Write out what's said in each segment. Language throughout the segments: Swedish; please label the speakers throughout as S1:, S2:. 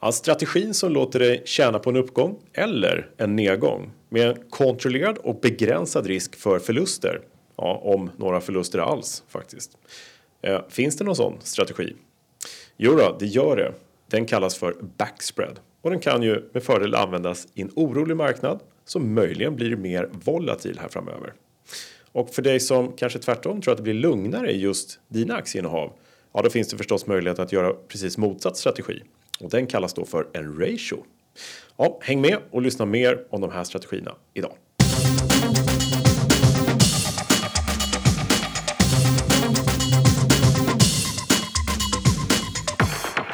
S1: Ja, strategin som låter dig tjäna på en uppgång eller en nedgång med en kontrollerad och begränsad risk för förluster. Ja, om några förluster alls faktiskt. Eh, finns det någon sån strategi? Jo då, det gör det. Den kallas för backspread och den kan ju med fördel användas i en orolig marknad som möjligen blir mer volatil här framöver. Och för dig som kanske tvärtom tror att det blir lugnare i just dina aktieinnehav, ja, då finns det förstås möjlighet att göra precis motsatt strategi och den kallas då för en ratio. Ja, häng med och lyssna mer om de här strategierna idag.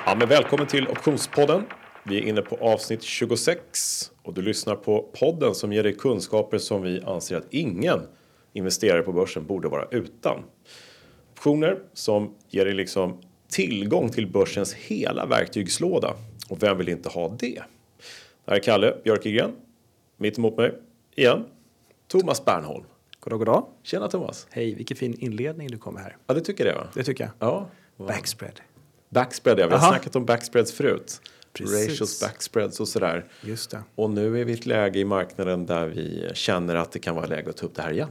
S1: Ja, men välkommen till Optionspodden. Vi är inne på avsnitt 26 och du lyssnar på podden som ger dig kunskaper som vi anser att ingen investerare på börsen borde vara utan. Optioner som ger dig liksom tillgång till börsens hela verktygslåda. Och vem vill inte ha det? Det här är Kalle Björkegren. Mitt emot mig igen. Thomas Bernholm.
S2: Goddag, goddag.
S1: Tjena Thomas.
S2: Hej, vilken fin inledning du kommer här.
S1: Ja, det tycker jag va?
S2: Det tycker jag.
S1: Ja.
S2: Backspread.
S1: Backspread, ja. Vi har
S2: Aha.
S1: snackat om backspreads förut.
S2: Precis.
S1: Ratios, backspreads och sådär.
S2: Just det.
S1: Och nu är vi i ett läge i marknaden där vi känner att det kan vara läge att ta upp det här igen.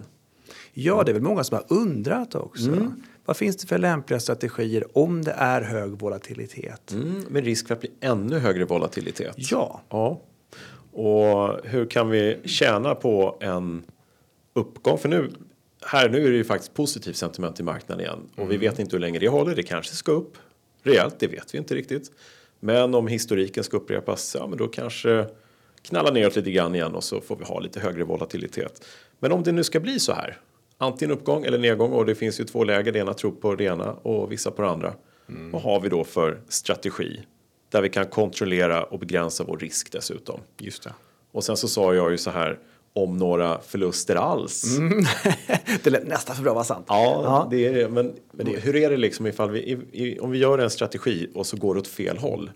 S2: Ja, det är väl många som har undrat också.
S1: Mm.
S2: Vad finns det för lämpliga strategier om det är hög volatilitet?
S1: Mm, med risk för att bli ännu högre volatilitet.
S2: Ja,
S1: Ja. Och hur kan vi tjäna på en uppgång? För nu, här nu är det ju faktiskt positiv sentiment i marknaden igen. Och vi vet inte hur länge det håller. Det kanske ska upp rejält, det vet vi inte riktigt. Men om historiken ska upprepas, ja men då kanske knalla neråt lite grann igen och så får vi ha lite högre volatilitet. Men om det nu ska bli så här, antingen uppgång eller nedgång och det finns ju två läger, det ena tror på det ena och vissa på det andra. Vad har vi då för strategi? Där vi kan kontrollera och begränsa vår risk dessutom.
S2: just det.
S1: Och sen så sa jag ju så här om några förluster alls.
S2: det lät nästan för bra vara sant.
S1: Ja, det är det. Men, men det, hur är det liksom ifall vi, i, i, om vi gör en strategi och så går det åt fel håll.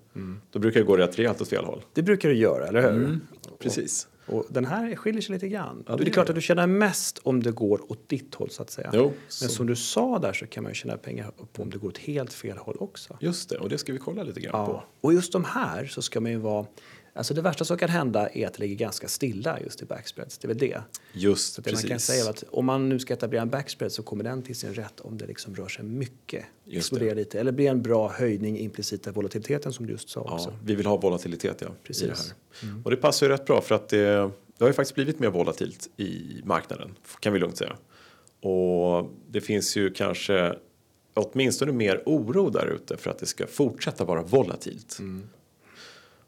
S1: Då brukar det gå rätt rejält åt fel håll.
S2: Det brukar du göra, eller hur?
S1: Precis.
S2: Och den här skiljer sig lite grann.
S1: Ja, det
S2: det är klart
S1: det.
S2: att du tjänar mest om det går åt ditt håll så att säga.
S1: Jo,
S2: Men som du sa där så kan man ju tjäna pengar på om det går åt helt fel håll också.
S1: Just det, och det ska vi kolla lite grann
S2: Ja.
S1: på.
S2: Och just de här så ska man ju vara... Alltså det värsta som kan hända är att det ligger ganska stilla just i backspreads. Det är väl det.
S1: Just
S2: Så det man kan
S1: precis.
S2: säga att om man nu ska etablera en backspread så kommer den till sin rätt om det liksom rör sig mycket.
S1: Just
S2: Exploderar lite. Eller blir en bra höjning implicita volatiliteten som du just sa också.
S1: Ja, vi vill ha volatilitet ja,
S2: Precis.
S1: i det här. Och det passar ju rätt bra för att det, det har ju faktiskt blivit mer volatilt i marknaden, kan vi lugnt säga. Och det finns ju kanske åtminstone mer oro där ute för att det ska fortsätta vara volatilt.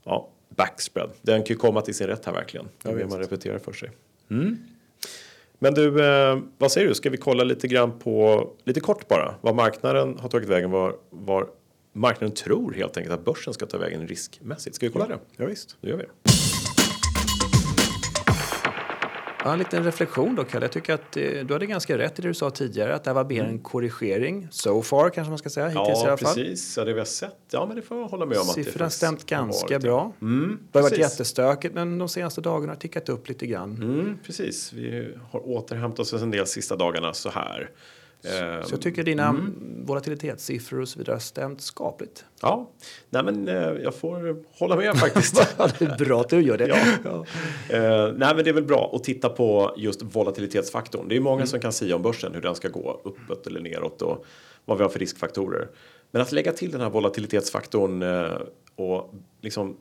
S1: Ja, backspread, den kan ju komma till sin rätt här verkligen. Det vill man repetera för sig. Mm. Men du, eh, vad säger du? Ska vi kolla lite grann på, lite kort bara, vad marknaden har tagit vägen, var, var marknaden tror helt enkelt att börsen ska ta vägen riskmässigt. Ska vi kolla det?
S2: Ja, visst.
S1: Det gör vi.
S2: Ja, en liten reflektion då Kalle. Jag tycker att eh, du hade ganska rätt i det du sa tidigare. Att det här var mer en korrigering. So far kanske man ska säga. Hittills i
S1: Mm. Ja,
S2: alla fall.
S1: precis. Ja, det vi har sett. Ja, men det får jag hålla med om.
S2: Siffrorna
S1: faktiskt
S2: stämt
S1: har
S2: ganska
S1: ja.
S2: bra.
S1: Mm,
S2: Det har varit jättestökigt men de senaste dagarna har tickat upp lite grann.
S1: Mm, precis. Vi har återhämtat oss en del sista dagarna så här. Ehm,
S2: Så jag tycker dina
S1: Mm.
S2: volatilitetssiffror och så vidare har stämt skapligt.
S1: Ja, nej men eh, jag får hålla med faktiskt.
S2: Ja, det är bra att du gör det.
S1: Ja. Eh, nej, men det är väl bra att titta på just volatilitetsfaktorn. Det är många som kan säga om börsen hur den ska gå uppåt eller neråt och vad vi har för riskfaktorer. Men att lägga till den här volatilitetsfaktorn eh, och liksom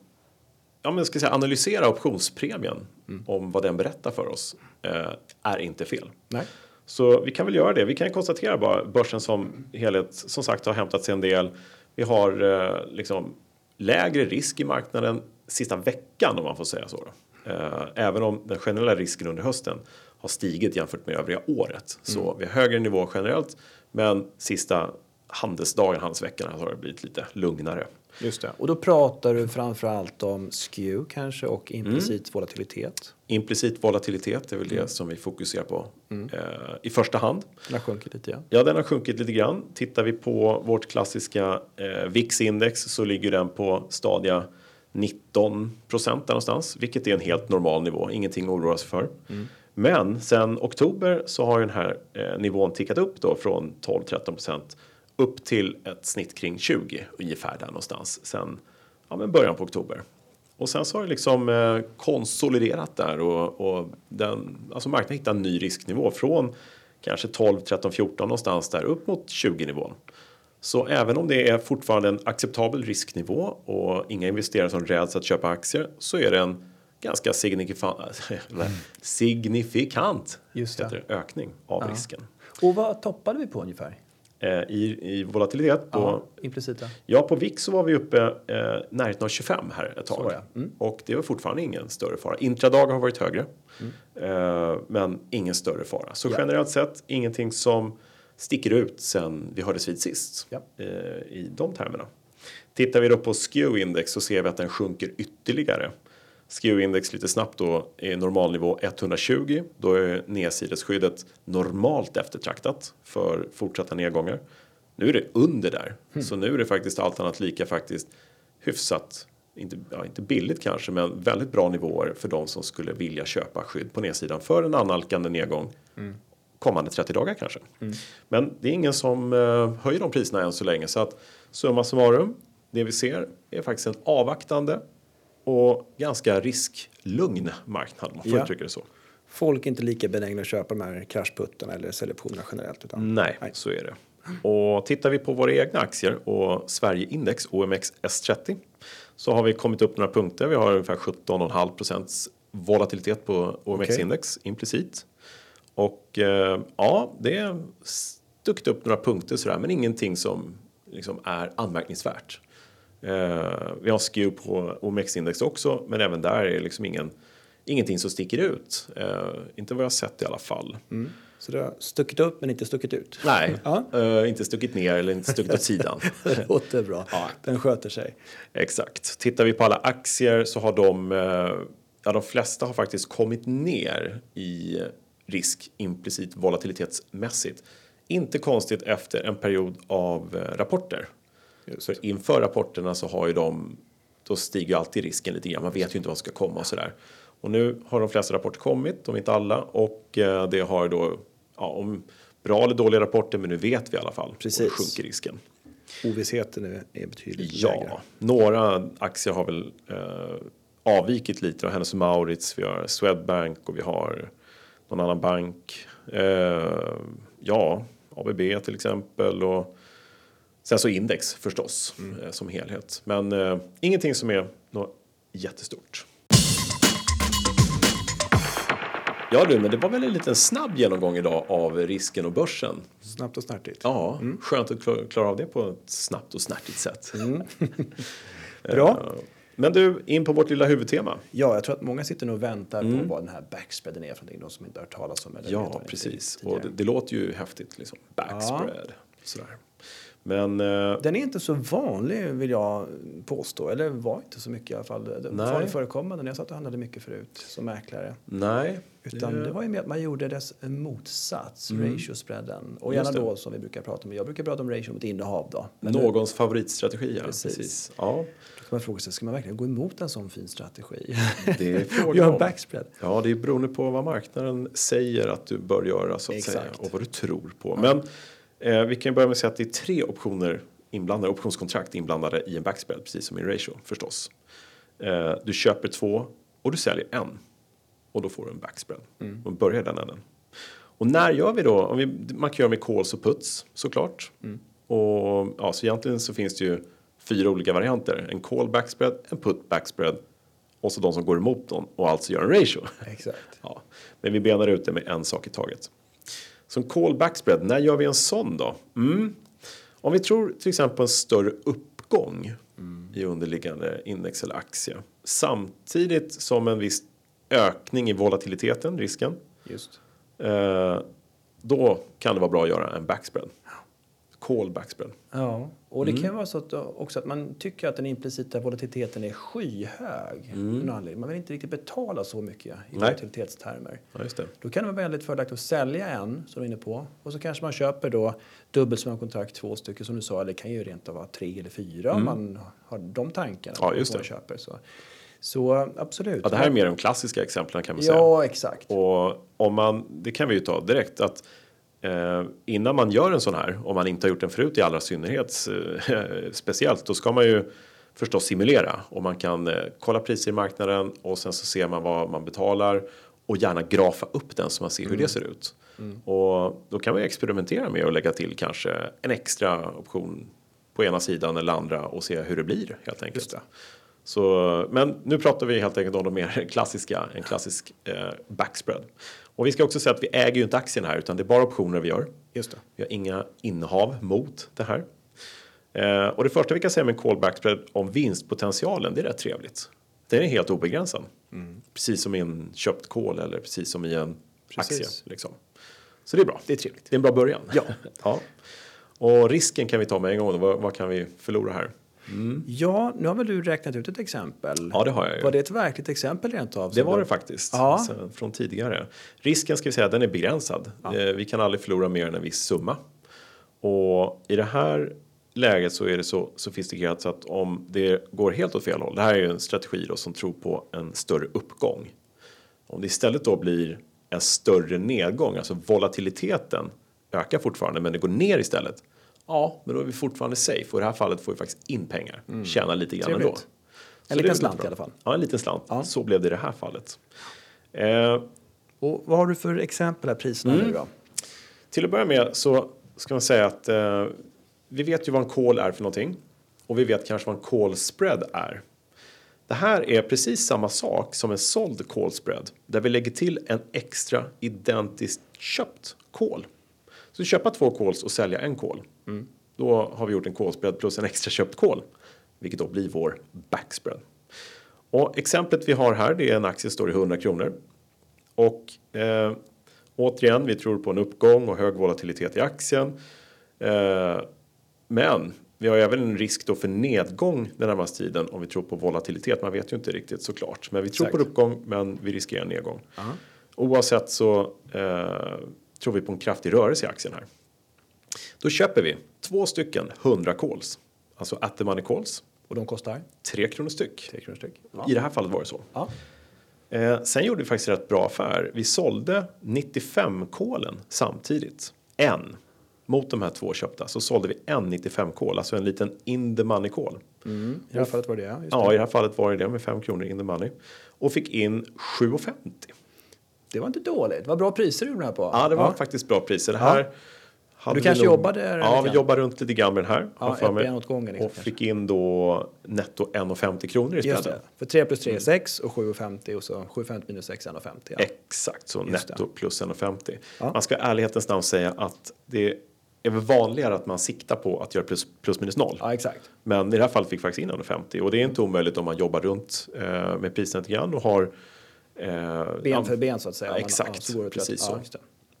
S1: ja, men ska säga, analysera optionspremien om vad den berättar för oss eh, är inte fel.
S2: Nej.
S1: Så vi kan väl göra det. Vi kan konstatera bara börsen som helhet som sagt har hämtat sig en del. Vi har eh, liksom lägre risk i marknaden sista veckan om man får säga så. Eh, även om den generella risken under hösten har stigit jämfört med övriga året. Så vi har högre nivå generellt men sista handelsdagen, handelsveckan har det blivit lite lugnare.
S2: Just det. Och då pratar du framför allt om skew kanske och implicit
S1: Mm.
S2: volatilitet.
S1: Implicit volatilitet är väl det som vi fokuserar på eh, i första hand.
S2: Den har sjunkit lite. Ja.
S1: Ja, den har sjunkit lite grann. Tittar vi på vårt klassiska eh, VIX-index så ligger den på stadiga 19 procent där någonstans, vilket är en helt normal nivå, ingenting att oroa sig för. Men sen oktober så har den här eh, nivån tickat upp då från 12-13 procent upp till ett snitt kring 20 ungefär där någonstans sen ja, men början på oktober. Och sen så har det liksom eh, konsoliderat där och, och den, alltså marknaden hittar en ny risknivå från kanske 12, 13, 14 någonstans där upp mot 20 nivån. Så även om det är fortfarande en acceptabel risknivå och inga investerare som räds att köpa aktier så är det en ganska signifikant, signifikant heter det, ökning av risken.
S2: Och vad toppade vi på ungefär?
S1: Eh, i, I volatilitet på,
S2: Ja, implicita.
S1: Ja, på VIX så var vi uppe eh, närheten av 25 här ett tag.
S2: Ja. Mm.
S1: Och det var fortfarande ingen större fara. Intradag har varit högre, eh, men ingen större fara. Så
S2: Mm. Ja.
S1: generellt sett ingenting som sticker ut sen vi hördes vid sist
S2: Ja.
S1: eh, i de termerna. Tittar vi då på SKEW-index så ser vi att den sjunker ytterligare. SKEW-index lite snabbt då är normalnivå 120. Då är nedsidesskyddet normalt eftertraktat för fortsatta nedgångar. Nu är det under där, så nu är det faktiskt allt annat lika faktiskt hyfsat, inte, ja, inte billigt kanske, men väldigt bra nivåer för de som skulle vilja köpa skydd på nedsidan för en annalkande nedgång kommande 30 dagar kanske. Men det är ingen som eh, höjer de priserna än så länge så att summa summarum, det vi ser är faktiskt en avvaktande och ganska risklugn marknad om man får uttrycka det så.
S3: Folk är inte lika benägna att köpa de här kraschputtarna eller selektionerna generellt. Utan,
S1: Nej, så är det. Och tittar vi på våra egna aktier och Sverigeindex OMX S30 så har vi kommit upp några punkter. Vi har ungefär 17,5 procents volatilitet på OMX-index implicit. Och eh, ja, det är stuckit upp några punkter sådär, men ingenting som liksom är anmärkningsvärt. Eh, vi har skew på OMX-index också, men även där är det liksom ingen, ingenting som sticker ut. Eh, inte vad jag har sett i alla fall.
S3: Så det har stuckit upp men inte stuckit ut.
S1: Nej,
S3: Ja.
S1: eh, inte stuckit ner eller inte stuckit åt sidan.
S3: Det låter bra. Den sköter sig.
S1: Exakt. Tittar vi på alla aktier så har de, ja de flesta har faktiskt kommit ner i risk implicit volatilitetsmässigt. Inte konstigt efter en period av rapporter. För inför rapporterna så har ju de, då stiger alltid risken lite grann. Man vet ju inte vad som ska komma och sådär. Och nu har de flesta rapporter kommit, de inte alla. Och eh, det har då, ja, om bra eller dåliga rapporter, men nu vet vi i alla fall. Och då
S3: Precis.
S1: sjunker risken.
S3: Ovissheten är, är betydligt
S1: Ja,
S3: lägre.
S1: några aktier har väl eh, avvikit lite. då. Hennes Maurits, vi har Swedbank och vi har någon annan bank. Eh, ja, ABB till exempel och sen så index förstås eh, som helhet. Men eh, ingenting som är något jättestort. Ja du, men det var väl en liten snabb genomgång idag av risken och börsen.
S3: Snabbt och snärtigt.
S1: Ja, skönt att kla- klara av det på ett snabbt och snärtigt sätt.
S3: Bra.
S1: Eh, Men du, in på vårt lilla huvudtema.
S2: Ja, jag tror att många sitter nu och väntar på vad den här backspreaden är för någonting. De som inte har hört talas om
S1: Ja,
S2: det är
S1: precis. Och det, det låter ju häftigt, liksom. Backspread. Sådär. Men eh,
S2: Den är inte så vanlig vill jag påstå, eller var inte så mycket i alla fall. Den
S1: Nej.
S2: var förekommande när jag satt och handlade mycket förut som mäklare.
S1: nej.
S2: Utan det var ju mer att man gjorde dess motsats, ratio-spreaden. Och
S1: Mm.
S2: Gärna
S1: det.
S2: då som vi brukar prata om, jag brukar prata om ratio mot innehav då. Men nu,
S1: Någons favoritstrategi, ja.
S2: Precis.
S1: Precis. Ja,
S2: då kan man fråga sig, ska man verkligen gå emot en sån fin strategi?
S1: det är frågan
S2: en backspread?
S1: Ja, det är beroende på vad marknaden säger att du bör göra så att säga
S2: Exakt.
S1: och vad du tror på. Men eh, vi kan börja med att säga att det är tre optioner inblandade, optionskontrakt inblandade i en backspread, precis som i en ratio förstås. Eh, du köper två och du säljer en och då får du en backspread och börjar den änden. Och när gör vi då? Om vi, man kan göra med calls och puts såklart. Och ja, så egentligen så finns det ju fyra olika varianter. En call backspread, en put backspread och så de som går emot dem och alltså gör en ratio.
S2: Exakt.
S1: Ja, men vi benar ut det med en sak i taget. Som call backspread, när gör vi en sån då? Mm. Om vi tror till exempel en större uppgång i underliggande index eller aktie samtidigt som en viss ökning i volatiliteten, risken,
S2: Just.
S1: eh, då kan det vara bra att göra en backspread. Call backspread.
S2: Ja, och det
S1: Mm.
S2: kan vara så att också att man tycker att den implicita volatiliteten är skyhög. anledning. Man vill inte riktigt betala så mycket i
S1: Mm. Nej.
S2: volatilitetstermer.
S1: Ja, just det.
S2: Då kan det vara väldigt fördelaktigt att sälja en, som du är inne på. Och så kanske man köper då dubbelt så många kontrakt, två stycken som du sa. Eller det kan ju rent av vara tre eller fyra om man har de tankarna.
S1: Mm. Ja, just det.
S2: köper. Så, så absolut.
S1: Ja, det här är mer de klassiska exemplen kan man säga.
S2: Ja, exakt.
S1: Och om man, det kan vi ju ta direkt att eh, innan man gör en sån här, om man inte har gjort den förut i allra synnerhet eh, speciellt, då ska man ju förstås simulera och man kan eh, kolla priser i marknaden och sen så ser man vad man betalar och gärna grafa upp den så man ser hur det ser ut. Och då kan vi experimentera med att lägga till kanske en extra option på ena sidan eller andra och se hur det blir helt enkelt. Så, men nu pratar vi helt enkelt om de mer klassiska, en klassisk eh, backspread. Och vi ska också säga att vi äger ju inte aktien här utan det är bara optioner vi gör.
S2: Just det.
S1: Vi har inga innehav mot det här. Eh, och det första vi kan säga med en call backspread om vinstpotentialen, det är rätt trevligt. Den är helt obegränsad. Precis som i en köpt call eller precis som i en
S2: Precis.
S1: aktie. Liksom. Så det är bra.
S2: Det är trevligt.
S1: Det är en bra början.
S2: Ja.
S1: ja. Och risken kan vi ta med en gång. Vad, vad kan vi förlora här?
S2: Ja, nu har väl du räknat ut ett exempel.
S1: Ja, det har jag ju.
S2: Var det ett verkligt exempel rent av?
S1: Det var det faktiskt.
S2: Ja.
S1: Så, från tidigare. Risken ska vi säga, den är begränsad. Eh, Vi kan aldrig förlora mer än en viss summa. Och i det här läget så är det så sofistikerat så att om det går helt åt fel håll. Det här är ju en strategi då som tror på en större uppgång. Om det istället då blir en större nedgång, alltså volatiliteten ökar fortfarande men det går ner istället. Ja, men då är vi fortfarande safe och i det här fallet får vi faktiskt in pengar. Tjäna lite grann
S2: Trevligt.
S1: ändå. Så
S2: En liten slant i alla fall.
S1: Ja, en liten slant.
S2: Ja.
S1: Så blev det i det här fallet. Eh,
S2: Och vad har du för exempel här priserna
S1: Mm.
S2: nu då?
S1: till att börja med så ska man säga att eh, vi vet ju vad en call är för någonting och vi vet kanske vad en call spread är. Det här är precis samma sak som en såld call spread där vi lägger till en extra identiskt köpt call. Så köpa två calls och sälja en call. Då har vi gjort en call spread plus en extra köpt call, vilket då blir vår backspread. Och exemplet vi har här, det är en aktie som står i 100 kronor. Och eh, återigen, vi tror på en uppgång och hög volatilitet i aktien. Eh, men vi har även en risk då för nedgång den närmaste tiden om vi tror på volatilitet. Man vet ju inte riktigt såklart. Men vi tror på
S2: Exakt.
S1: uppgång, men vi riskerar nedgång. Oavsett så eh, tror vi på en kraftig rörelse i aktien här. Då köper vi två stycken 100 calls, alltså at the money calls,
S2: Och de kostar?
S1: 3 kronor styck.
S2: 3 kronor styck.
S1: I det här fallet var det så.
S2: Ja.
S1: Eh, sen gjorde vi faktiskt rätt bra affär. Vi sålde 95 kolen samtidigt. En. Mot de här två köpta så sålde vi en 95 kol, alltså en liten in the money call.
S2: I det här fallet var det ja.
S1: Ja,
S2: det.
S1: i det här fallet var det det med 5 kronor in the money. Och fick in 7,50.
S2: det var inte dåligt. Vad bra priser du gjorde här på.
S1: Ja, det var faktiskt bra priser. Det här hade
S2: Du kanske
S1: nog-
S2: jobbade där
S1: Ja, vi jobbade runt lite grann med den här.
S2: Ja,
S1: för mig.
S2: åt gången liksom,
S1: och fick in då netto 1,50 kronor istället.
S2: det. För 3 plus 3 är 6 och 7,50 och så 7,50 minus 6 är 1,50. Ja.
S1: Exakt, så
S2: Just
S1: netto plus 1,50.
S2: Ja.
S1: Man ska i ärlighetens namn säga att det är väl vanligare att man siktar på att göra plus, plus minus noll.
S2: ja, exakt.
S1: Men i det här fallet fick vi faktiskt in 1,50 och det är inte omöjligt om man jobbar runt eh, med priserna lite grann och har eh,
S2: Ben för ben så att säga.
S1: Ja,
S2: man-
S1: exakt,
S2: det
S1: precis så.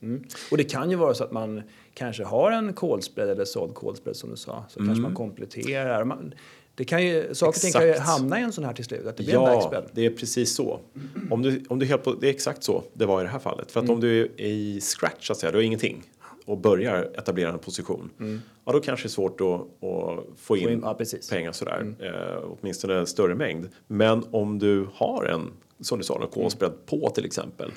S2: Mm. Och det kan ju vara så att man kanske har en kolspread eller såld kolspread som du sa. Så kanske man kompletterar. Man, det kan ju, saker och ting kan ju
S1: Mm.
S2: Hamna i en sån här till slut. Att det blir en
S1: Ja,
S2: backspread.
S1: det är precis så. Om du, om du helt på, det är exakt så det var i det här fallet. För att
S2: Mm.
S1: om du är i scratch, så att säga, du har ingenting och börjar etablera en position. Ja, då kanske det är svårt att, att få in,
S2: Mm. in- ja. Mm.
S1: pengar sådär. Eh, åtminstone en större mängd. Men om du har en, som du sa, en kolspread på till exempel.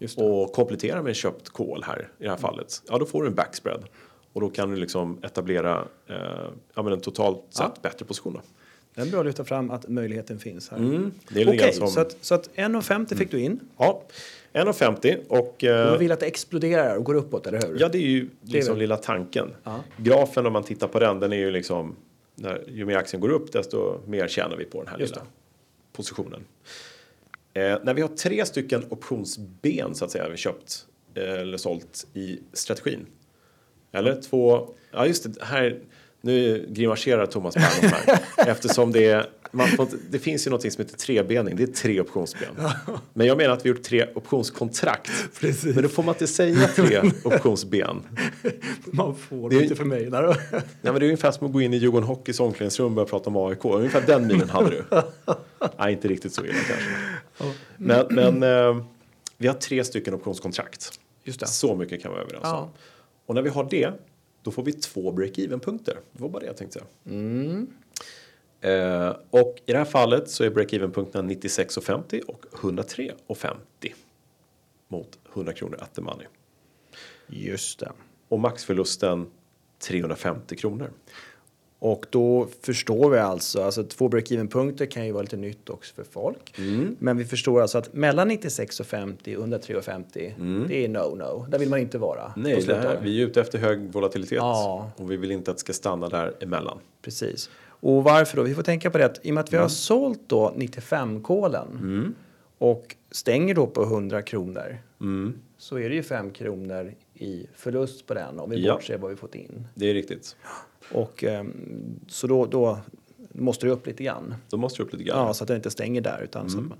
S2: Mm. Det. Mm.
S1: Och kompletterar med köpt kol här i det här fallet. Ja, då får du en backspread. Och då kan du liksom etablera eh, ja, men en totalt sett bättre position. Då.
S2: Det är bra att lyfta fram att möjligheten finns här.
S1: Mm, det är
S2: Okej,
S1: som-
S2: så att, så att 1,50 fick du in.
S1: Ja, 1,50 och eh,
S2: man vill att det exploderar och går uppåt, eller hur?
S1: ja, det är ju liksom
S2: väl-
S1: lilla tanken.
S2: Ja.
S1: Grafen om man tittar på den, den är ju liksom när, ju mer aktien går upp desto mer tjänar vi på den här
S2: Just
S1: lilla positionen. Eh, när vi har tre stycken optionsben så att säga vi köpt eh, eller sålt i strategin. Eller två, ja just det, här, nu grimaserar Thomas Bernhoff här. eftersom det är, man får, det finns ju något som heter trebening, det är tre optionsben. Men jag menar att vi har gjort tre optionskontrakt.
S2: Precis.
S1: Men då får man inte säga tre optionsben.
S2: Man får
S1: Det är-
S2: inte för mig. Där.
S1: Nej, men det är ungefär som att gå in i Djurgården Hockeys omklädningsrum och börja prata om AIK. Ungefär den minen hade du. Nej, inte riktigt så illa kanske. Men, men eh, vi har tre stycken optionskontrakt.
S2: Just det.
S1: Så mycket kan vi vara överens
S2: Ja.
S1: om. Och när vi har det, då får vi två break-even-punkter. Det var bara det jag tänkte.
S2: Mm.
S1: Eh, och i det här fallet så är break-even-punkterna 96,50 och 103,50 mot 100 kronor at the money.
S2: Just det.
S1: Och maxförlusten 350 kronor.
S2: Och då förstår vi alltså, alltså två break-even-punkter kan ju vara lite nytt också för folk. Men vi förstår alltså att mellan 96 och 50, under 3,50, det är no-no. Där vill man inte vara.
S1: Nej, här, vi är ute efter hög volatilitet
S2: Ja.
S1: och vi vill inte att det ska stanna där emellan.
S2: Precis. Och varför då? Vi får tänka på det att i och med att vi har sålt då 95-kolen och stänger då på 100 kronor så är det ju 5 kronor i förlust på den om vi
S1: Ja.
S2: bortser vad vi fått in.
S1: Det är riktigt.
S2: Och ehm, så då, då måste det upp lite grann.
S1: Då måste du upp lite grann.
S2: Ja, så att den inte stänger där utan att man,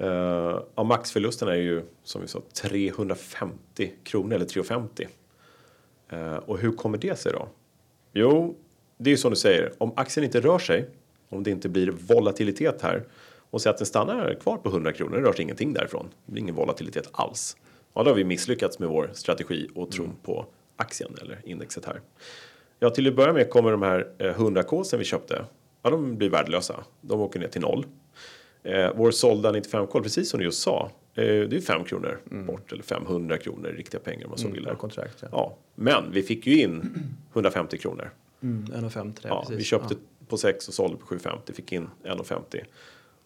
S1: Uh, ja, maxförlusten är ju som vi sa 350 kronor eller 350. Uh, och hur kommer det sig då? Jo, det är ju som du säger. Om aktien inte rör sig, om det inte blir volatilitet här och så att den stannar kvar på 100 kronor, det rör sig ingenting därifrån. Det blir ingen volatilitet alls. Ja, då har vi misslyckats med vår strategi och tron på aktien eller indexet här. Ja, till att börja med kommer de här eh, 100 k som vi köpte. Ja, de blir värdelösa. De åker ner till noll. Eh, vår sålda 95 precis som du just sa, eh, det är 5 kronor bort eller 500 kronor riktiga pengar om man så vill.
S2: per kontrakt. Ja.
S1: Ja, men vi fick ju in 150 kronor.
S2: Mm, 1,50 där,
S1: Ja,
S2: precis.
S1: vi köpte
S2: Ja.
S1: på 6 och sålde på 7,50, fick in 1,50.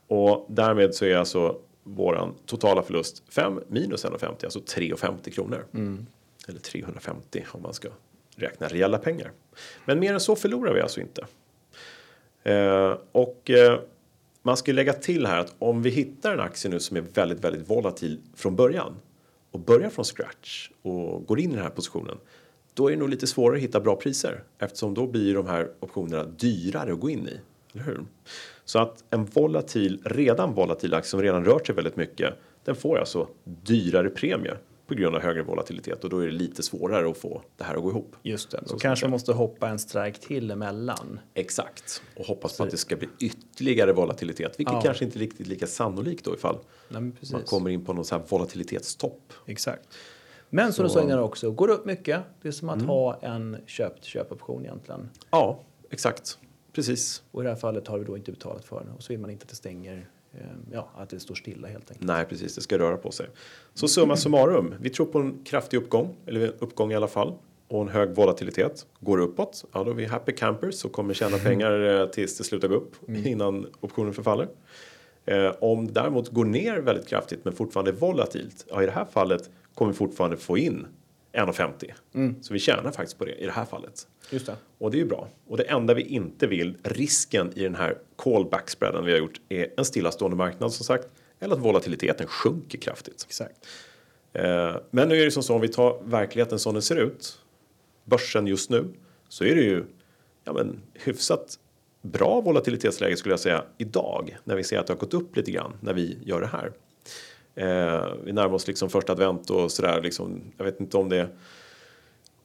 S1: Och därmed så är alltså våran totala förlust 5 minus 1,50, alltså 3,50 kronor.
S2: Mm.
S1: Eller 350 om man ska räkna reella pengar. Men mer än så förlorar vi alltså inte. Eh, och eh, man ska lägga till här att om vi hittar en aktie nu som är väldigt, väldigt volatil från början och börjar från scratch och går in i den här positionen. Då är det nog lite svårare att hitta bra priser eftersom då blir de här optionerna dyrare att gå in i. Eller hur? Så att en volatil, redan volatil aktie som redan rört sig väldigt mycket. Den får alltså dyrare premie på grund av högre volatilitet och då är det lite svårare att få det här att gå ihop.
S2: Just det.
S1: Så
S2: Då kanske man måste hoppa en strike till emellan.
S1: Exakt. Och hoppas på att det ska bli ytterligare volatilitet. Vilket
S2: Ja.
S1: kanske inte är riktigt lika sannolikt då ifall
S2: Nej,
S1: man kommer in på någon sån här volatilitetstopp.
S2: Exakt. Men som du
S1: Så-
S2: sa innan också, går det upp mycket, det är som
S1: Mm.
S2: att ha en köpt köpoption egentligen.
S1: Ja, exakt. Precis.
S2: Och i det här fallet har vi då inte betalat för den och så vill man inte att det stänger, ja, att det står stilla helt enkelt.
S1: Nej, precis. Det ska röra på sig. Så summa summarum. Vi tror på en kraftig uppgång, eller en uppgång i alla fall. Och en hög volatilitet. Går det uppåt, ja då är vi happy campers och kommer tjäna pengar eh, tills det slutar gå upp innan optionen förfaller. Eh, om det däremot går ner väldigt kraftigt men fortfarande är volatilt, ja i det här fallet kommer vi fortfarande få in 1,50. Så vi tjänar faktiskt på det i det här fallet.
S2: Just det.
S1: Och det är ju bra. Och det enda vi inte vill, risken i den här callback spreaden vi har gjort, är en stillastående marknad som sagt. Eller att volatiliteten sjunker kraftigt.
S2: Exakt.
S1: Eh, men nu är det som så om vi tar verkligheten som den ser ut, börsen just nu, så är det ju ja, men, hyfsat bra volatilitetsläge skulle jag säga idag när vi ser att det har gått upp lite grann när vi gör det här. Eh, vi närmar oss liksom första advent och sådär liksom. Jag vet inte om det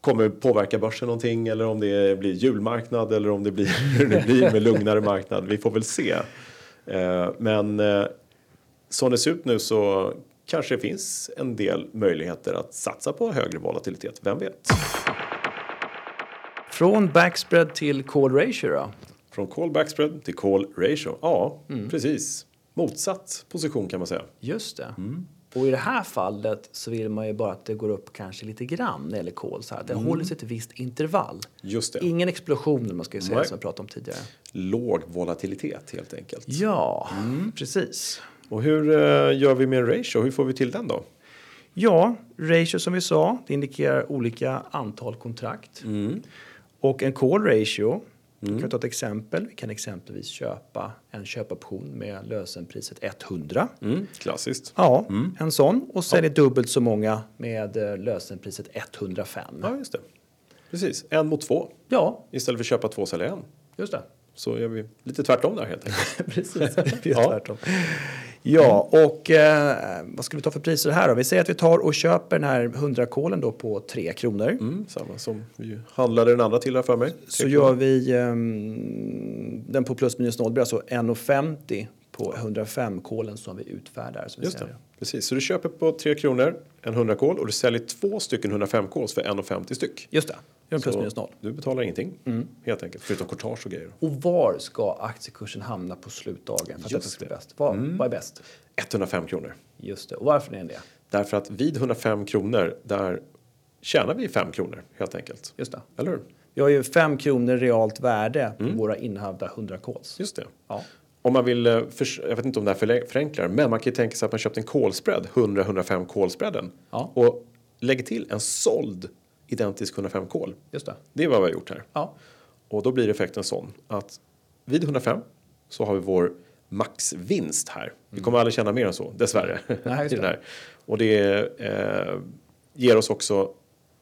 S1: kommer påverka börsen någonting eller om det blir julmarknad eller om det blir hur det blir med lugnare marknad. Vi får väl se. Eh, men eh, som det ser ut nu så kanske det finns en del möjligheter att satsa på högre volatilitet. Vem vet?
S2: Från backspread till call ratio då?
S1: Från call backspread till call ratio. Ja, precis. Motsatt position kan man säga.
S2: Just det.
S1: Mm.
S2: Och i det här fallet så vill man ju bara att det går upp kanske lite grann när det gäller kol. Så här. Det håller sig ett visst intervall.
S1: Just det.
S2: Ingen explosion, man ska säga,
S1: Nej.
S2: som jag pratade om tidigare.
S1: Låg volatilitet helt enkelt.
S2: Ja, precis.
S1: Och hur eh, gör vi med ratio? Hur får vi till den då?
S2: Ja, ratio som vi sa, det indikerar olika antal kontrakt. Och en call ratio, vi kan ta ett exempel. Vi kan exempelvis köpa en köpoption med lösenpriset 100.
S1: Mm, klassiskt.
S2: Ja, en sån. Och säljer dubbelt så många med eh, lösenpriset 105.
S1: Ja, just det. Precis, en mot två.
S2: Ja,
S1: Istället för att köpa två sälja en.
S2: just det.
S1: Så gör vi lite tvärtom där helt enkelt.
S2: Precis, vi gör
S1: Ja.
S2: tvärtom. Ja, och eh, vad ska vi ta för priser här då? Vi säger att vi tar och köper den här 100-kolen då på 3 kronor.
S1: Mm, samma som vi handlade den andra till här för mig.
S2: Så gör vi ehm, den på plus minus noll, det blir alltså 1,50 på 105-kolen som vi utfärdar. Som vi
S1: Just det.
S2: säger.
S1: Precis, så du köper på 3 kronor en 100 kol och du säljer två stycken 105 kols för 1,50 styck.
S2: Just det, gör en plus minus noll.
S1: Du betalar ingenting helt enkelt, förutom courtage och grejer.
S2: Och var ska aktiekursen hamna på slutdagen för att
S1: Just det.
S2: bäst? Vad, vad är bäst?
S1: 105 kronor.
S2: Just det, och varför är det?
S1: Därför att vid 105 kronor, där tjänar vi 5 kronor helt enkelt.
S2: Just det.
S1: Eller hur?
S2: Vi har ju 5 kronor realt värde på våra innehavda 100 calls.
S1: Just det.
S2: Ja.
S1: Om man vill, eh, jag vet inte om det här förenklar, men man kan ju tänka sig att man köpt en callspread, 100-105 callspreaden.
S2: Ja.
S1: Och lägger till en såld identisk 105 call.
S2: Just det.
S1: Det är vad vi har gjort här.
S2: Ja.
S1: Och då blir effekten sån att vid 105 så har vi vår maxvinst här. Vi kommer aldrig tjäna mer än så, dessvärre.
S2: Mm. Nej, det.
S1: här. Och det eh, ger oss också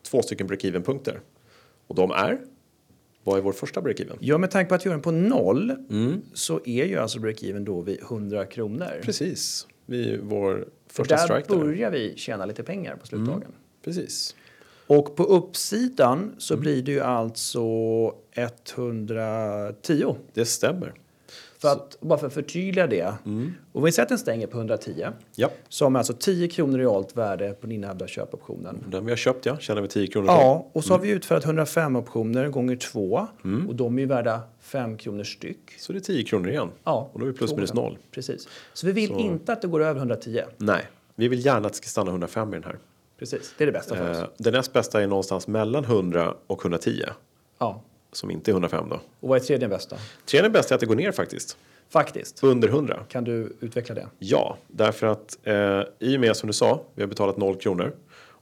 S1: två stycken break-even punkter. Och de är, vad är vår första break-even?
S2: Ja, med tanke på att göra den på noll så är ju alltså break-even då vid 100 kronor.
S1: Precis, vid vår första
S2: Där
S1: strike där.
S2: börjar vi tjäna lite pengar på slutdagen.
S1: Precis.
S2: Och på uppsidan så blir det ju alltså 110.
S1: Det stämmer.
S2: För att, bara för att förtydliga det. Och vi sätter en stänger på 110.
S1: Ja,
S2: Som är alltså 10 kronor realt värde på den innehavda köpoptionen.
S1: den vi har köpt ja, tjänar vi 10 kronor.
S2: Ja, och så har vi utfärdat 105 optioner gånger 2. Och de är ju värda 5 kronor styck.
S1: Så det är 10 kronor igen.
S2: Ja,
S1: Och då är vi plus minus
S2: den.
S1: noll.
S2: Precis. Så vi vill inte att det går över 110.
S1: Nej, vi vill gärna att det ska stanna 105 i den här.
S2: Precis, det är det bästa för oss.
S1: Eh, Den näst bästa är någonstans mellan 100 och 110.
S2: Ja.
S1: Som inte är 105 då.
S2: Och vad är tredje bästa?
S1: Tredje bästa är att det går ner faktiskt.
S2: Faktiskt.
S1: Under 100.
S2: Kan du utveckla det?
S1: Ja, därför att eh, i och med som du sa, vi har betalat 0 kronor.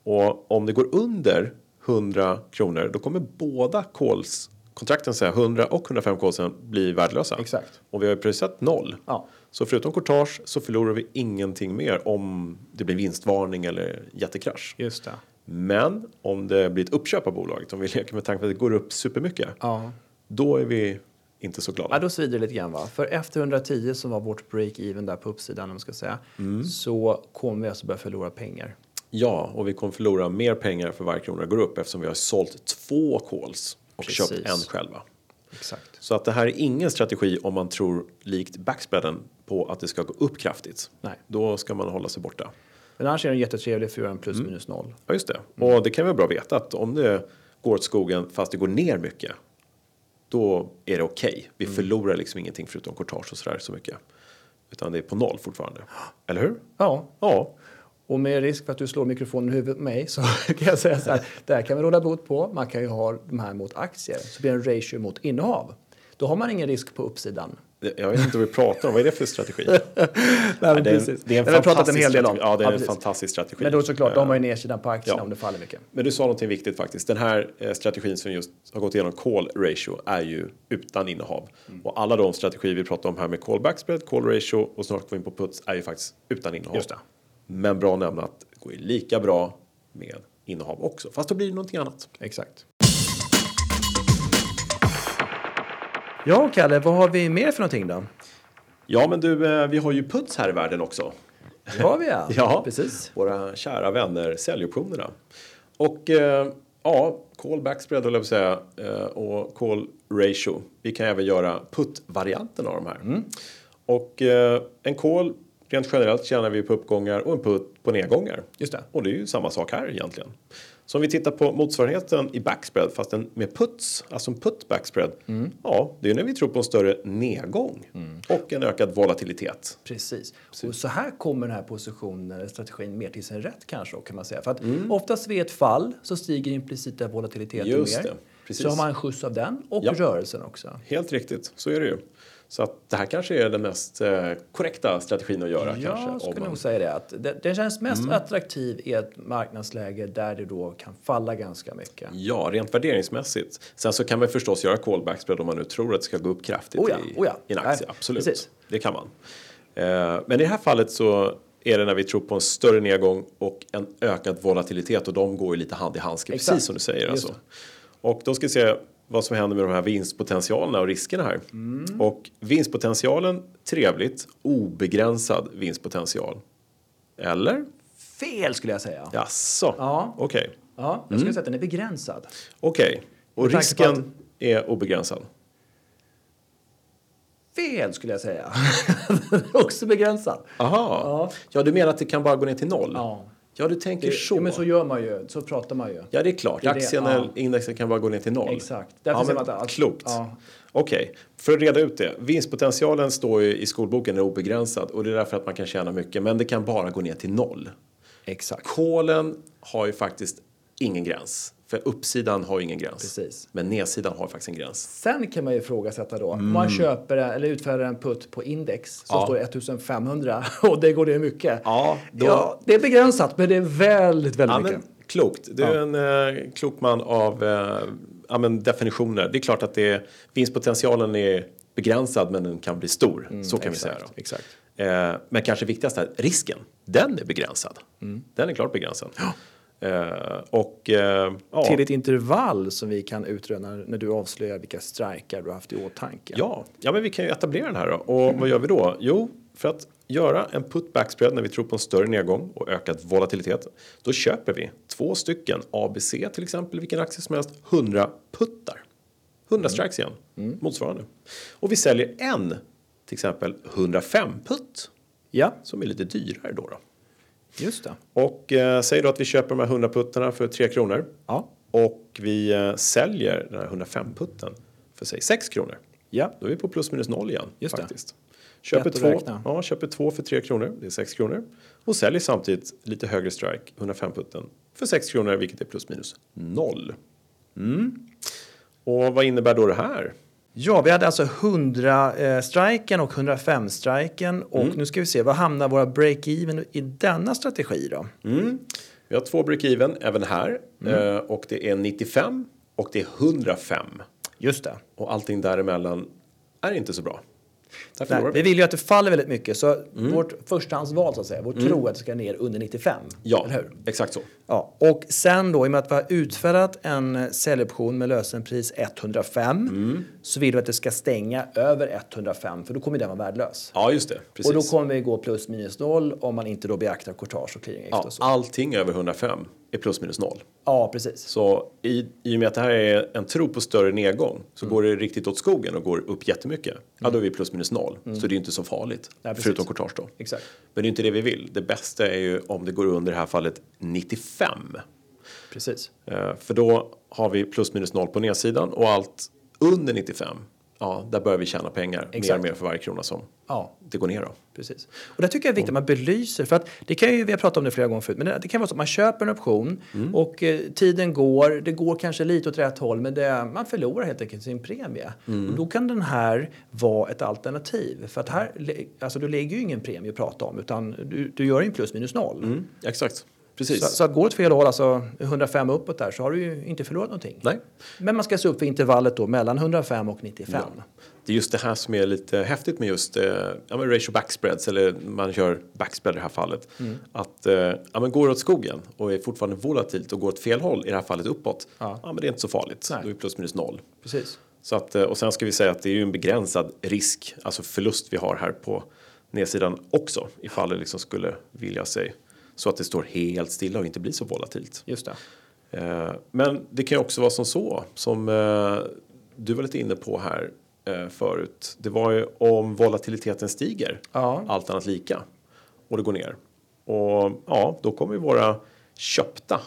S1: Och om det går under 100 kronor, då kommer båda calls, kontrakten säga 100 och 105 callsen bli värdelösa.
S2: Exakt.
S1: Och vi har ju prissatt noll.
S2: Ja.
S1: Så förutom courtage så förlorar vi ingenting mer om det blir vinstvarning eller jättekrasch.
S2: Just det.
S1: Men om det blir ett uppköp av bolaget, om vi leker med tanke på att det går upp supermycket,
S2: Ja.
S1: då är vi inte så glada.
S2: Ja, då svider det lite grann va? För efter 110 som var vårt break-even där på uppsidan om man ska säga. Så kommer vi alltså börja förlora pengar.
S1: Ja, och vi kommer förlora mer pengar för varje krona går upp eftersom vi har sålt två calls och
S2: Precis.
S1: köpt en själva.
S2: Exakt.
S1: Så att det här är ingen strategi om man tror likt backspreaden på att det ska gå upp kraftigt.
S2: Nej.
S1: Då ska man hålla sig borta.
S2: Men annars är den jättetrevlig för att göra en plus minus noll.
S1: Ja, just det. Och det kan vara bra att veta att om det går åt skogen fast det går ner mycket. Då är det okej. Vi förlorar liksom ingenting förutom courtage och sådär så mycket. Utan det är på noll fortfarande. Eller hur?
S2: Ja,
S1: Ja,
S2: och med risk för att du slår mikrofonen i huvudet på mig så kan jag säga så här. Det här kan vi råda bot på. Man kan ju ha de här mot aktier. Så blir det en ratio mot innehav. Då har man ingen risk på uppsidan.
S1: Jag vet inte vad vi pratar om. Vad är det för strategi?
S2: Nej,
S1: det, är en, det är en
S2: vi pratat en
S1: fantastisk
S2: hel del om.
S1: Ja, det är en
S2: precis.
S1: fantastisk strategi.
S2: Men då såklart, de har ju
S1: Eh,
S2: nedsidan på aktierna
S1: ja.
S2: om det faller mycket.
S1: Men du sa någonting viktigt faktiskt. Den här eh, strategin som just har gått igenom call ratio är ju utan innehav.
S2: Mm.
S1: Och alla de strategier vi pratar om här med call backspread, call ratio och snart går vi in på puts är ju faktiskt utan innehav.
S2: Just det.
S1: Men bra att nämna att det går ju lika bra med innehav också. Fast då blir det någonting annat.
S2: Exakt. Ja, Kalle, vad har vi mer för någonting då?
S1: Ja, men du, eh, vi har ju puts här i världen också.
S2: Det har vi ja.
S1: Ja,
S2: Precis.
S1: Våra kära vänner säljoptionerna. Och eh, ja, call backspread höll jag på att säga eh, och call ratio. Vi kan även göra put-varianten av de här.
S2: Mm.
S1: Och eh, en call rent generellt tjänar vi på uppgångar och en put på nedgångar.
S2: Just det.
S1: Och det är ju samma sak här egentligen. Så om vi tittar på motsvarigheten i backspread fast den med puts, alltså en put backspread.
S2: Mm.
S1: Ja, det är när vi tror på en större nedgång och en ökad volatilitet.
S2: Precis. Och så här kommer den här positionen, strategin, mer till sin rätt kanske kan man säga. För att
S1: Mm.
S2: oftast vid ett fall så stiger implicita volatiliteten
S1: Just
S2: mer.
S1: det, precis.
S2: Så har man en skjuts av den och
S1: Ja.
S2: rörelsen också.
S1: Helt riktigt, så är det ju. Så att det här kanske är den mest eh, korrekta strategin att göra.
S2: Jag
S1: kanske,
S2: skulle
S1: man-
S2: nog säga det. Att det, känns mest
S1: Mm.
S2: attraktiv i ett marknadsläge där det då kan falla ganska mycket.
S1: Ja, rent värderingsmässigt. Sen så kan man förstås göra callback spread om man nu tror att det ska gå upp kraftigt
S2: Oh ja,
S1: i,
S2: oh ja.
S1: i en aktie.
S2: Nej,
S1: Absolut,
S2: precis.
S1: det kan man. Eh, men i det här fallet så är det när vi tror på en större nedgång och en ökad volatilitet och de går ju lite hand i handske,
S2: Exakt.
S1: precis som du säger. Alltså. Och då ska vi se vad som händer med de här vinstpotentialerna och riskerna här.
S2: Mm.
S1: Och vinstpotentialen, trevligt, obegränsad vinstpotential. Eller?
S2: Fel skulle jag säga.
S1: Jaså?
S2: Ja.
S1: Okej.
S2: Ja, jag skulle säga att den är begränsad.
S1: Okej. Och
S2: Med tanke på
S1: risken är obegränsad?
S2: Fel skulle jag säga. Också begränsad.
S1: Aha.
S2: Ja.
S1: Ja. du menar att det kan bara gå ner till noll?
S2: Ja.
S1: Ja, du tänker
S2: Det,
S1: så.
S2: ja, men så gör man ju. Så pratar man ju.
S1: Ja, det är klart.
S2: Det är det,
S1: Aktien
S2: ja.
S1: eller indexet kan bara gå ner till noll.
S2: Exakt. Därför
S1: Ja, men
S2: man att-
S1: klokt.
S2: Ja.
S1: Okej, för att reda ut det. Vinstpotentialen står ju i skolboken är obegränsad och det är därför att man kan tjäna mycket. Men det kan bara gå ner till noll.
S2: Exakt.
S1: Kolen har ju faktiskt ingen gräns. För uppsidan har ju ingen gräns.
S2: Precis.
S1: Men nedsidan har faktiskt en gräns.
S2: Sen kan man ju ifrågasätta då. Om man köper eller utfärdar en putt på index så
S1: Mm. Ja.
S2: står det 1500 och det går det mycket.
S1: Ja, då-
S2: ja, det är begränsat men det är väldigt, väldigt
S1: Ja,
S2: mycket.
S1: men, klokt. Du är en eh, klok man av eh, ja, men definitioner. Det är klart att det är, vinstpotentialen är begränsad men den kan bli stor. så kan vi säga. Då.
S2: Mm, Exakt.
S1: Eh, men kanske viktigast är risken. Den är begränsad.
S2: Mm.
S1: Den är klart begränsad. Eh, och eh, ja,
S2: Till ett intervall som vi kan utröna när du avslöjar vilka strikar du har haft i åtanke.
S1: Ja, ja, men vi kan ju etablera den här då. Och vad gör vi då? Jo, för att göra en put backspread när vi tror på en större nedgång och ökad volatilitet. Då köper vi två stycken ABC till exempel, vilken aktie som helst, 100 puttar. 100 strikes igen, motsvarande. Och vi säljer en, till exempel 105 putt,
S2: Ja,
S1: som är lite dyrare då. då.
S2: Just det.
S1: Och eh, säg då att vi köper de här 100 puttarna för 3 kronor.
S2: Ja.
S1: Och vi eh, säljer den här 105 putten för säg 6 kronor.
S2: Ja,
S1: Då är vi på plus minus noll igen.
S2: Just det.
S1: faktiskt. Köper
S2: Lätt att
S1: två, ja, köper två för 3 kronor, det är 6 kronor. Och säljer samtidigt lite högre strike, 105 putten, för 6 kronor vilket är plus minus noll. Mm. Och vad innebär då det här?
S2: Ja, vi hade alltså 100 eh, striken och 105 striken och
S1: Mm.
S2: nu ska vi se, vad hamnar våra break-even i denna strategi då?
S1: Mm. Vi har två break-even även här
S2: Mm.
S1: eh, och det är 95 och det är 105.
S2: Just det.
S1: Och allting däremellan är inte så bra. Där
S2: vi
S1: vi.
S2: vill ju att det faller väldigt mycket så vårt förstahandsval så att säga, vår tro att det ska ner under 95.
S1: Mm. Ja,
S2: Eller hur?
S1: exakt så.
S2: Ja, och sen då i och med att vi har utfärdat en säljoption med lösenpris 105
S1: Mm.
S2: så vill vi att det ska stänga över 105 för då kommer den vara värdelös.
S1: Ja, just det. Precis.
S2: Och då kommer vi gå plus minus noll om man inte då beaktar courtage och clearingavgift
S1: ja,
S2: och så.
S1: allting över 105 är plus minus noll.
S2: Ja, precis.
S1: Så i, i och med att det här är en tro på större nedgång så går det riktigt åt skogen och går upp jättemycket. Ja, då är vi plus minus noll. Så det är inte så farligt.
S2: Nej,
S1: förutom courtage då.
S2: Exakt.
S1: Men det är inte det vi vill. Det bästa är ju om det går under det här fallet 95.
S2: Precis.
S1: Eh, för då har vi plus minus noll på nedsidan och allt under 95. Ja, där börjar vi tjäna pengar mer
S2: Exakt.
S1: och mer för varje krona som
S2: Ja,
S1: det går ner då.
S2: Precis. Och det tycker jag är viktigt att man belyser. För att det kan ju, vi har pratat om det flera gånger förut, men det, det kan vara så att man köper en option
S1: Mm.
S2: och eh, tiden går, det går kanske lite åt rätt håll, men det, man förlorar helt enkelt sin premie.
S1: Mm.
S2: Och då kan den här vara ett alternativ. För att här, alltså du lägger ju ingen premie att prata om, utan du, du gör ju en plus minus noll.
S1: Mm, exakt, precis.
S2: Så, så att går åt fel håll, alltså 105 uppåt där, så har du ju inte förlorat någonting.
S1: Nej.
S2: Men man ska se upp för intervallet då mellan 105 och 95.
S1: Det är just det här som är lite häftigt med just eh, ja, men ratio backspreads eller man kör backspread i det här fallet.
S2: Mm.
S1: Att eh, ja, men går åt skogen och är fortfarande volatilt och går åt fel håll i det här fallet uppåt.
S2: Ja.
S1: Ja, men det är inte så farligt.
S2: Nej.
S1: Då är plus minus noll.
S2: Precis.
S1: Så att, eh, och sen ska vi säga att det är ju en begränsad risk, alltså förlust vi har här på nedsidan också ifall det liksom skulle vilja sig så att det står helt stilla och inte blir så volatilt.
S2: Just det.
S1: Eh, Men det kan ju också vara som så, som eh, du var lite inne på här eh, förut. Det var ju om volatiliteten stiger,
S2: Ja.
S1: allt annat lika, och det går ner. Och ja, då kommer ju våra köpta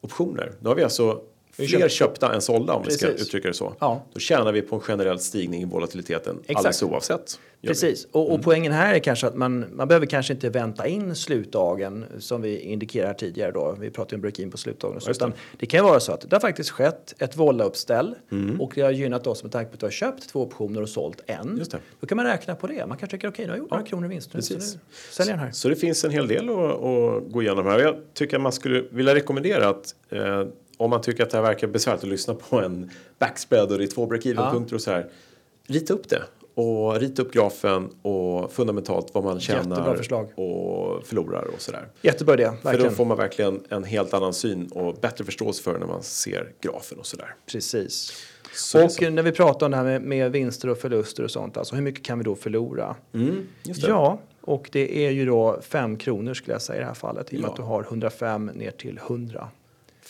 S1: optioner. Då har vi alltså fler
S2: köpt-
S1: köpta än sålda om vi ska
S2: Precis.
S1: uttrycka det så.
S2: Ja.
S1: Då tjänar vi på en generell stigning i volatiliteten
S2: Exakt.
S1: alldeles oavsett.
S2: Precis, och, och poängen här är kanske att man, man behöver kanske inte vänta in slutdagen som vi indikerar tidigare då. Vi pratade om break-in på slutdagen. Så, utan det kan ju vara så att det har faktiskt skett ett volla-uppställ och det har gynnat oss med tanke på att du har köpt två optioner och sålt en.
S1: Just det.
S2: Då kan man räkna på det. Man kan tycka okej, okay, nu har gjort några kronor i vinst nu, så
S1: precis.
S2: säljer jag den här.
S1: Så det finns en hel del att, att gå igenom här. Jag tycker att man skulle vilja rekommendera att eh, om man tycker att det här verkar besvärligt att lyssna på en backspread och det är två break-even-punkter och så här. Rita upp det och rita upp grafen och fundamentalt vad man tjänar och förlorar och så där.
S2: Jättebra idé,
S1: För då
S2: verkligen.
S1: får man verkligen en helt annan syn och bättre förståelse för när man ser grafen och så där.
S2: Precis.
S1: Så
S2: och
S1: så.
S2: när vi pratar om det här med, med vinster och förluster och sånt, alltså hur mycket kan vi då förlora?
S1: Mm.
S2: Ja, och det är ju då 5 kronor skulle jag säga i det här fallet i och med
S1: Ja.
S2: att du har 105 ner till 100.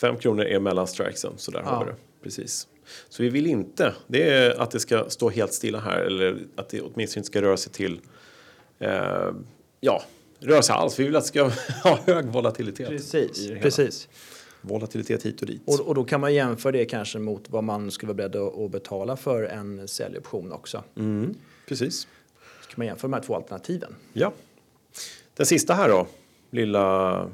S1: Fem kronor är mellan strikesen, så där
S2: Ja.
S1: har vi det. Precis. Så vi vill inte, det är att det ska stå helt stilla här eller att det åtminstone inte ska röra sig till, eh, ja, röra sig alls. Vi vill att det ska ha hög volatilitet. det hela.
S2: precis.
S1: Volatilitet hit och dit.
S2: Och, och då kan man jämföra det kanske mot vad man skulle vara beredd att, betala för en säljoption också.
S1: Mm, precis.
S2: Så kan man jämföra de här två alternativen.
S1: Ja. Den sista här då, lilla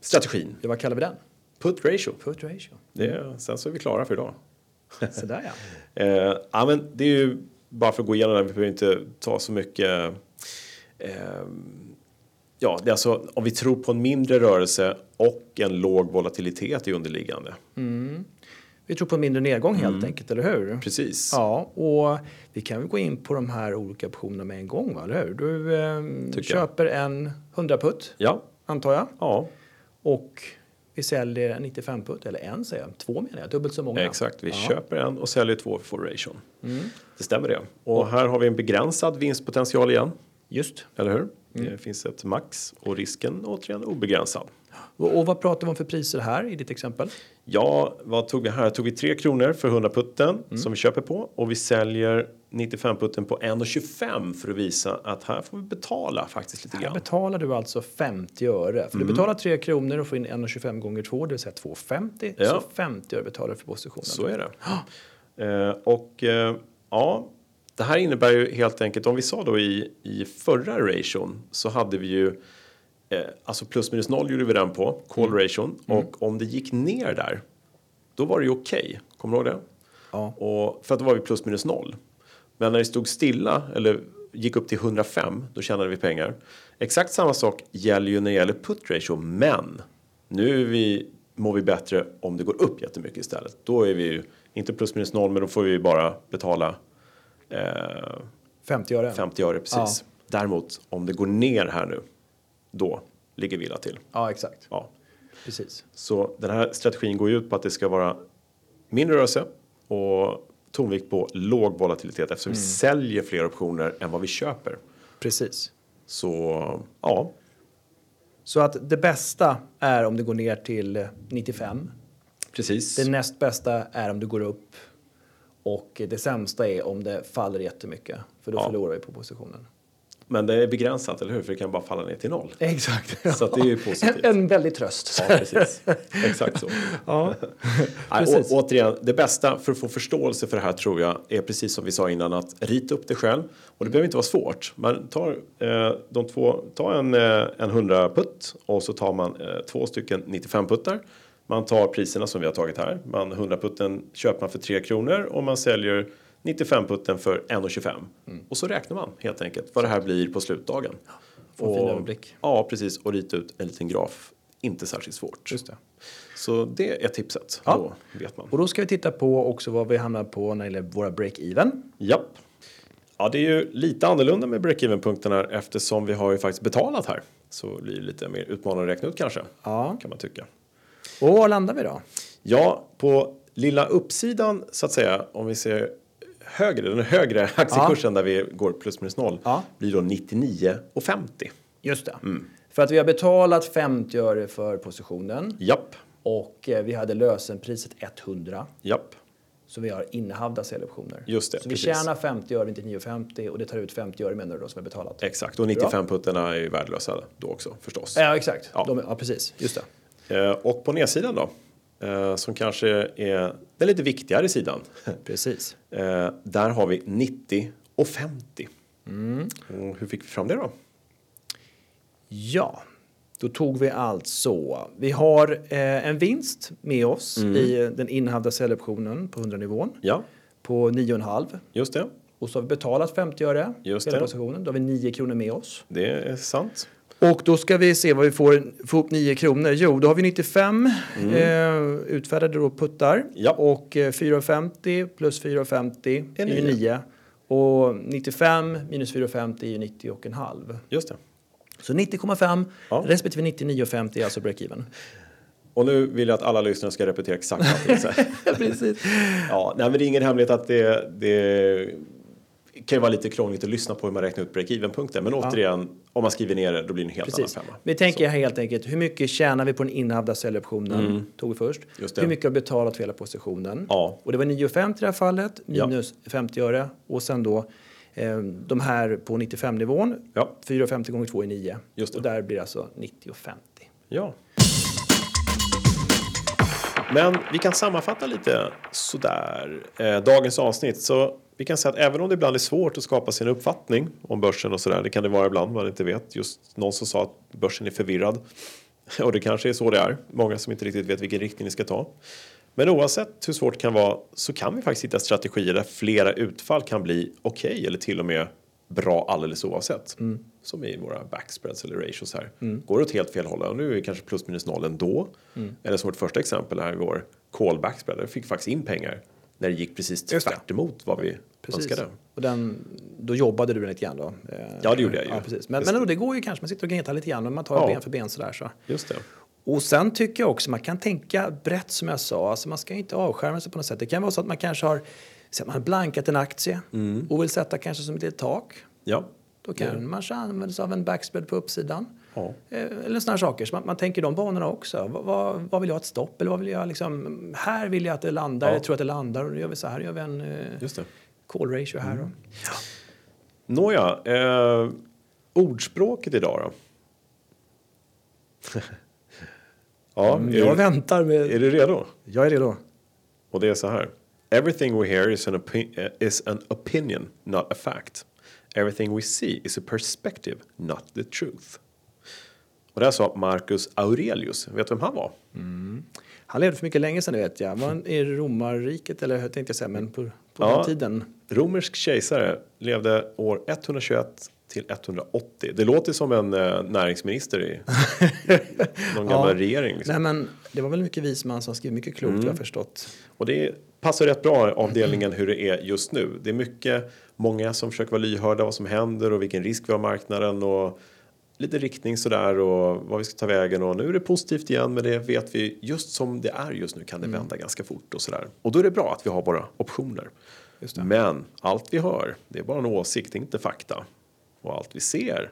S1: strategin.
S2: Ja, vad kallar vi den?
S1: Put ratio.
S2: Put ratio.
S1: Det, sen så är vi klara för idag.
S2: Sådär ja.
S1: Eh, ja, men det är ju bara för att gå igenom det, vi behöver inte ta så mycket. Eh, ja, det är alltså om vi tror på en mindre rörelse och en låg volatilitet i underliggande.
S2: Vi tror på en mindre nedgång helt
S1: Mm.
S2: enkelt, eller hur?
S1: Precis.
S2: Ja, och vi kan väl gå in på de här olika optionerna med en gång, va? eller hur? Du ehm,
S1: Tycker jag.
S2: köper en 100 putt,
S1: Ja,
S2: antar jag,
S1: ja
S2: och vi säljer en 95 putt, eller en säger jag, två menar jag, dubbelt så många.
S1: exakt. Vi
S2: ja.
S1: köper en och säljer två för ration. Det stämmer det. Och här har vi en begränsad vinstpotential igen.
S2: Just.
S1: Eller hur? Det finns ett max och risken återigen obegränsad.
S2: Och, och vad pratar vi om för priser här i ditt exempel?
S1: Ja, vad tog vi här? Tog vi 3 kronor för 100 putten som vi köper på och vi säljer 95 putten på 1,25 för att visa att här får vi betala faktiskt lite
S2: Här
S1: grann.
S2: betalar du alltså 50 öre. För du betalar 3 kronor och får in 1,25 gånger 2, det vill säga 2,50.
S1: Ja.
S2: Så 50 öre betalar du för positionen.
S1: Så är det. Eh, och eh, ja, det här innebär ju helt enkelt, om vi sa då i, i förra ration så hade vi ju eh, alltså plus minus noll gjorde vi den på, call ration. Och om det gick ner där, då var det ju okej. Kommer du ihåg det?
S2: Ja.
S1: Och för att då var vi plus minus noll. Men när det stod stilla eller gick upp till 105, då tjänade vi pengar. Exakt samma sak gäller ju när det gäller put ratio, men nu vi, mår vi bättre om det går upp jättemycket istället. Då är vi ju inte plus minus noll, men då får vi bara betala eh,
S2: 50 öre.
S1: 50 öre precis. Däremot om det går ner här nu, då ligger vi illa till.
S2: Ja, exakt.
S1: Ja.
S2: Precis.
S1: Så den här strategin går ju ut på att det ska vara mindre rörelse och tonvikt på låg volatilitet eftersom vi säljer fler optioner än vad vi köper.
S2: Precis.
S1: Så ja,
S2: Så att det bästa är om det går ner till eh, 95.
S1: precis.
S2: Det näst bästa är om det går upp. Och det sämsta är om det faller jättemycket. För då
S1: Ja.
S2: förlorar vi på positionen.
S1: Men det är begränsat, eller hur? För det kan bara falla ner till noll.
S2: Exakt.
S1: Så att det är ju positivt.
S2: En, en väldig tröst.
S1: Ja, precis. Exakt så.
S2: Ja.
S1: Nej, å, återigen, det bästa för att få förståelse för det här tror jag är precis som vi sa innan att rita upp det själv. Och det behöver inte vara svårt. Man tar, eh, de två, ta en, eh, en 100 putt och så tar man eh, två stycken 95 puttar. Man tar priserna som vi har tagit här. Man 100 putten köper man för 3 kronor och man säljer 95 putten för 1,25.
S2: Mm.
S1: Och så räknar man helt enkelt vad det här blir på slutdagen.
S2: Få en fin överblick.
S1: Ja, precis. Och rita ut en liten graf. Inte särskilt svårt.
S2: Just det.
S1: Så det är tipset.
S2: Ja.
S1: Då vet man.
S2: Och då ska vi titta på också vad vi hamnar på när det gäller våra break-even.
S1: Japp. Ja, det är ju lite annorlunda med break-even-punkterna eftersom vi har ju faktiskt betalat här. Så blir det lite mer utmanande att räkna ut kanske.
S2: Ja.
S1: Kan man tycka.
S2: Och var landar vi då?
S1: Ja, på lilla uppsidan så att säga, om vi ser högre, den högre aktiekursen där vi går plus minus noll,
S2: Ja.
S1: blir då 99,50.
S2: Just det.
S1: Mm.
S2: För att vi har betalat 50 öre för positionen
S1: Japp,
S2: och eh, vi hade lösenpriset 100.
S1: japp,
S2: Så vi har innehavda säljoptioner.
S1: Just det,
S2: Så vi
S1: precis.
S2: tjänar 50 öre, inte 9,50 och det tar ut 50 öre menar du då som är betalat?
S1: exakt. Och 95 puttarna är ju värdelösa då också förstås.
S2: Ja, exakt.
S1: Ja.
S2: De, ja, precis. Just det.
S1: Eh, och på nedsidan då, som kanske är den lite viktigare sidan.
S2: Precis.
S1: Eh, där har vi 90 och 50. Och hur fick vi fram det då?
S2: Ja, då tog vi alltså. Vi har eh, en vinst med oss
S1: Mm.
S2: i den innehavda säljoptionen på 100-nivån
S1: Ja,
S2: på 9,5.
S1: just det.
S2: Och så har vi betalat 50 öre
S1: Just det.
S2: Då har vi 9 kronor med oss.
S1: Det är sant.
S2: Och då ska vi se vad vi får, får upp 9 kronor. Jo, då har vi 95 eh, utfärdade då puttar.
S1: Mm. Ja.
S2: Och eh, 4,50 plus 4,50 är ju
S1: nio.
S2: 9. Och 95 minus 4,50 är ju 90 och en halv.
S1: Just det.
S2: Så 90,5
S1: Ja.
S2: respektive 99,50 är alltså break-even.
S1: Och nu vill jag att alla lyssnare ska repetera exakt allting.
S2: Precis.
S1: ja, nej, men det är ingen hemlighet att det, det kan ju vara lite krångligt att lyssna på hur man räknar ut break-even-punkter. Men återigen, om man skriver ner det, då blir det en helt
S2: Precis.
S1: annan femma.
S2: Vi tänker helt enkelt, hur mycket tjänar vi på den innehavda säljoptionen? Tog vi först.
S1: Mm.
S2: Hur mycket har vi betalat för hela positionen?
S1: Ja.
S2: Och det var 9,50 i det här fallet,
S1: Ja.
S2: minus 50 öre. Och sen då eh, de här på 95-nivån.
S1: Ja.
S2: 4,50 gånger 2 är 9.
S1: Just det.
S2: Och där blir det alltså 90,50.
S1: Ja. Men vi kan sammanfatta lite sådär eh, dagens avsnitt. Så vi kan säga att även om det ibland är svårt att skapa sin uppfattning om börsen och sådär. Det kan det vara ibland man inte vet. Just någon som sa att börsen är förvirrad. Och det kanske är så det är. Många som inte riktigt vet vilken riktning ni ska ta. Men oavsett hur svårt det kan vara så kan vi faktiskt hitta strategier där flera utfall kan bli okej okay, eller till och med bra alldeles oavsett. Mm. Som i våra backspreads eller ratios här. Mm. Går det åt helt fel håll och nu är det kanske plus minus noll ändå. Mm. Eller som vårt första exempel här i vår call backspread. Där fick faktiskt in pengar när det gick precis tvärt emot vad vi precis. önskade.
S2: Och den, då jobbade du lite grann då?
S1: Ja, det gjorde jag ju.
S2: Ja, precis. Men, men det går ju kanske, man sitter och gnetar lite grann och man tar ja. ben för ben sådär. Så.
S1: Just det.
S2: Och sen tycker jag också man kan tänka brett som jag sa, alltså man ska inte avskärma sig på något sätt. Det kan vara så att man kanske har, så man blankat en aktie mm. och vill sätta kanske som ett litet tak.
S1: Ja.
S2: Då kan mm. man använda sig av en backspread på uppsidan. Ja. Eh, eller sådana saker. Så man, man, tänker de banorna också. Vad, vad, vad, vill jag ha ett stopp? Eller vad vill jag liksom, här vill jag att det landar. Ja. Jag tror att det landar. Och då gör vi så här. gör vi en eh, Just det. call ratio här. Mm. Ja.
S1: Nåja, eh, ordspråket idag då?
S2: ja, mm, jag väntar med...
S1: Är du redo?
S2: Jag är redo.
S1: Och det är så här. Everything we hear is an, is an opinion, not a fact. Everything we see is a perspective, not the truth. Och det här sa Marcus Aurelius. Vet du vem han var?
S2: Mm. Han levde för mycket länge sedan, vet jag. Var han i romarriket, eller tänkte jag säga, men på, på ja, den tiden?
S1: Romersk kejsare levde år 121 till 180. Det låter som en eh, näringsminister i någon gammal ja. regering.
S2: Liksom. Nej, men det var väl mycket vis man som skrev mycket klokt, mm. jag förstått.
S1: Och det passar rätt bra avdelningen hur det är just nu. Det är mycket, många som försöker vara lyhörda vad som händer och vilken risk vi har marknaden och lite riktning sådär och vad vi ska ta vägen och nu är det positivt igen men det vet vi just som det är just nu kan det mm. vända ganska fort och sådär. Och då är det bra att vi har våra optioner. Men allt vi hör, det är bara en åsikt, inte fakta. Och allt vi ser,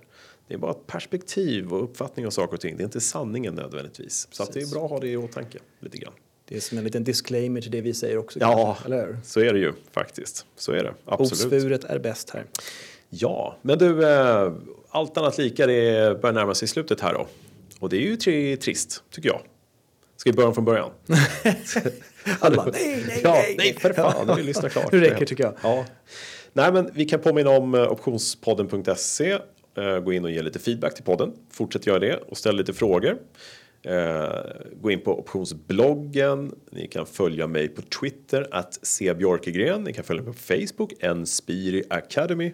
S1: det är bara ett perspektiv och uppfattning av saker och ting. Det är inte sanningen nödvändigtvis. Så det är bra att ha det i åtanke lite grann.
S2: Det är som en liten disclaimer till det vi säger också.
S1: Ja, eller? så är det ju faktiskt. Så är det. Absolut.
S2: Osvuret är bäst här.
S1: Ja, men du, eh, allt annat lika det börjar närma sig slutet här då. Och det är ju tri trist, tycker jag. Ska vi börja från början?
S2: Alla bara, nej, nej,
S1: ja, nej, nej, för fan, nu lyssna klart.
S2: Det räcker tycker jag.
S1: Ja. Nej, men vi kan påminna om eh, optionspodden.se. Eh, gå in och ge lite feedback till podden. Fortsätt göra det och ställ lite frågor. Gå in på optionsbloggen. Ni kan följa mig på Twitter, att C. Björkegren. Ni kan följa mig på Facebook, Enspiri Academy.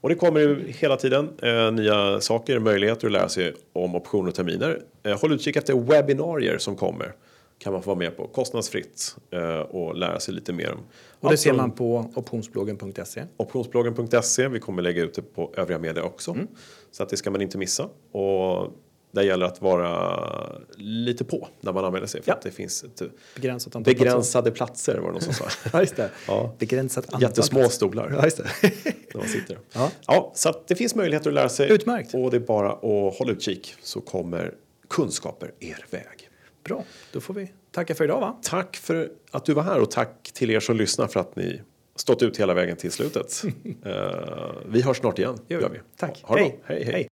S1: Och det kommer hela tiden eh, nya saker, möjligheter att lära sig om optioner och terminer. Eh, håll utkik efter webbinarier som kommer. Kan man få vara med på kostnadsfritt eh, och lära sig lite mer om.
S2: Och det ser man på optionsbloggen.se.
S1: Optionsbloggen.se. Vi kommer lägga ut det på övriga medier också. Mm. Så att det ska man inte missa. Och det gäller att vara lite på när man anmäler sig för ja. att det finns ett
S2: Begränsat
S1: begränsade platser. platser var det någon som sa.
S2: ja, just det. Ja. Begränsat
S1: antal Jättesmå platser. stolar.
S2: Ja, just det.
S1: när man sitter. Ja. ja, så att det finns möjligheter att lära sig.
S2: Utmärkt.
S1: Och det är bara att hålla utkik så kommer kunskaper er väg.
S2: Bra, då får vi tacka för idag va?
S1: Tack för att du var här och tack till er som lyssnar för att ni stått ut hela vägen till slutet. uh, vi hörs snart igen. Gör vi.
S2: Tack.
S1: Ha, ha hej. hej. hej.